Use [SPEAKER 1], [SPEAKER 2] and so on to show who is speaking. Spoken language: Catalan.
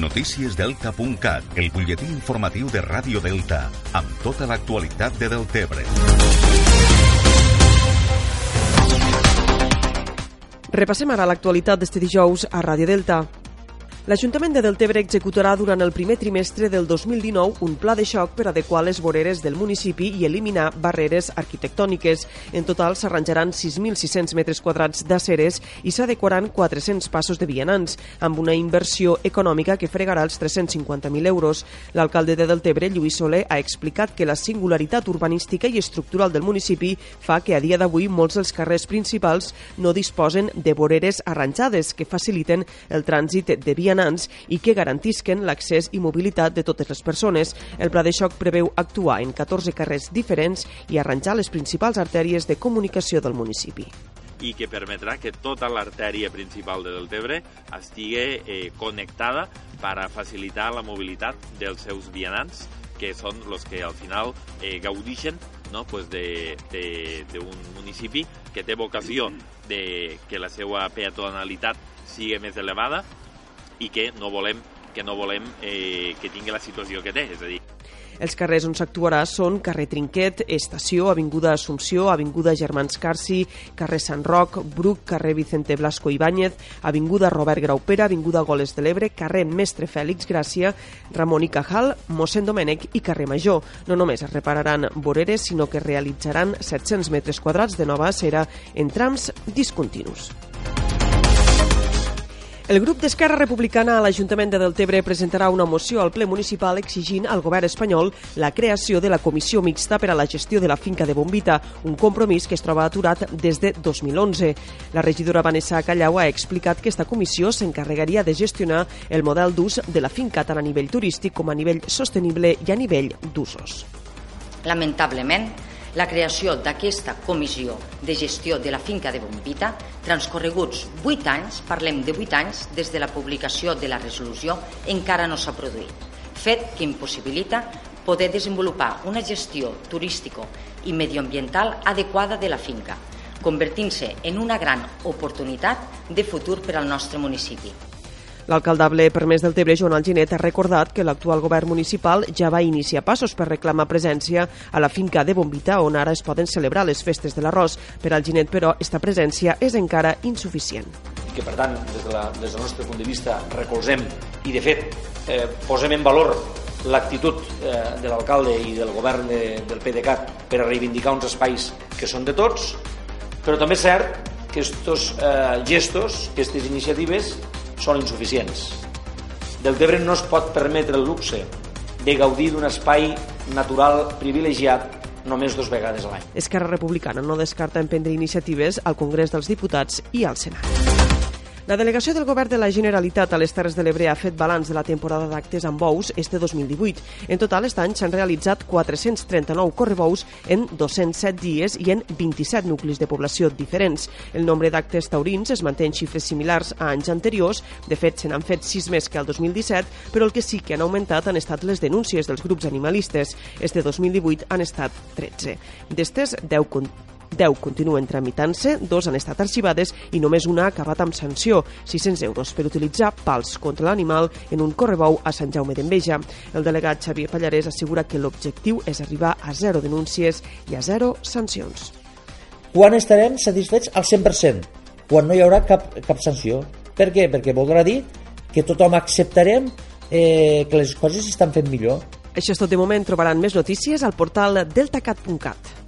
[SPEAKER 1] Noticiesdelta.cat, el butlletí informatiu de Ràdio Delta, amb tota l'actualitat de Deltebre.
[SPEAKER 2] Repassem ara l'actualitat d'este dijous a Ràdio Delta. L'Ajuntament de Deltebre executarà durant el primer trimestre del 2019 un pla de xoc per adequar les voreres del municipi i eliminar barreres arquitectòniques. En total s'arranjaran 6.600 metres quadrats d'aceres i s'adequaran 400 passos de vianants, amb una inversió econòmica que fregarà els 350.000 euros. L'alcalde de Deltebre, Lluís Soler, ha explicat que la singularitat urbanística i estructural del municipi fa que a dia d'avui molts dels carrers principals no disposen de voreres arranjades que faciliten el trànsit de vianants vianants i que garantisquen l'accés i mobilitat de totes les persones. El pla de xoc preveu actuar en 14 carrers diferents i arranjar les principals artèries de comunicació del municipi
[SPEAKER 3] i que permetrà que tota l'artèria principal de Deltebre estigui eh, connectada per a facilitar la mobilitat dels seus vianants, que són els que al final eh, gaudixen no? pues d'un municipi que té vocació de que la seva peatonalitat sigui més elevada i que no volem que no volem eh, que tingui la situació que té, és a dir,
[SPEAKER 2] els carrers on s'actuarà són carrer Trinquet, Estació, Avinguda Assumpció, Avinguda Germans Carci, carrer Sant Roc, Bruc, carrer Vicente Blasco Ibáñez, Avinguda Robert Graupera, Avinguda Goles de l'Ebre, carrer Mestre Fèlix Gràcia, Ramon i Cajal, mossèn Domènec i carrer Major. No només es repararan voreres, sinó que realitzaran 700 metres quadrats de nova acera en trams discontinus. El grup d'Esquerra Republicana a l'Ajuntament de Deltebre presentarà una moció al ple municipal exigint al govern espanyol la creació de la comissió mixta per a la gestió de la finca de Bombita, un compromís que es troba aturat des de 2011. La regidora Vanessa Callau ha explicat que esta comissió s'encarregaria de gestionar el model d'ús de la finca tant a nivell turístic com a nivell sostenible i a nivell d'usos.
[SPEAKER 4] Lamentablement, la creació d'aquesta comissió de gestió de la finca de Bombita, transcorreguts 8 anys, parlem de 8 anys, des de la publicació de la resolució, encara no s'ha produït, fet que impossibilita poder desenvolupar una gestió turística i medioambiental adequada de la finca, convertint-se en una gran oportunitat de futur per al nostre municipi.
[SPEAKER 2] L'alcaldable permès del Tebre, Joan Alginet, ha recordat que l'actual govern municipal ja va iniciar passos per reclamar presència a la finca de Bombita, on ara es poden celebrar les festes de l'arròs. Per Alginet, però, esta presència és encara insuficient.
[SPEAKER 5] I que, per tant, des, de la, des del nostre punt de vista, recolzem i, de fet, eh, posem en valor l'actitud eh, de l'alcalde i del govern de, del PDeCAT per a reivindicar uns espais que són de tots, però també és cert que estos eh, gestos, aquestes iniciatives, són insuficients. Deltebre no es pot permetre el luxe de gaudir d'un espai natural privilegiat només dos vegades a l'any.
[SPEAKER 2] Esquerra Republicana no descarta emprendre iniciatives al Congrés dels Diputats i al Senat. La delegació del Govern de la Generalitat a les Terres de l'Ebre ha fet balanç de la temporada d'actes amb bous este 2018. En total, aquest any s'han realitzat 439 correbous en 207 dies i en 27 nuclis de població diferents. El nombre d'actes taurins es manté en xifres similars a anys anteriors. De fet, se n'han fet 6 més que el 2017, però el que sí que han augmentat han estat les denúncies dels grups animalistes. Este 2018 han estat 13. D'estes, 10 10 continuen tramitant-se, dos han estat arxivades i només una ha acabat amb sanció, 600 euros, per utilitzar pals contra l'animal en un correbou a Sant Jaume d'Enveja. El delegat Xavier Pallarès assegura que l'objectiu és arribar a zero denúncies i a zero sancions.
[SPEAKER 6] Quan estarem satisfets al 100%? Quan no hi haurà cap, cap sanció. Per què? Perquè voldrà dir que tothom acceptarem eh, que les coses s'estan fent millor.
[SPEAKER 2] Això és tot de moment. Trobaran més notícies al portal deltacat.cat.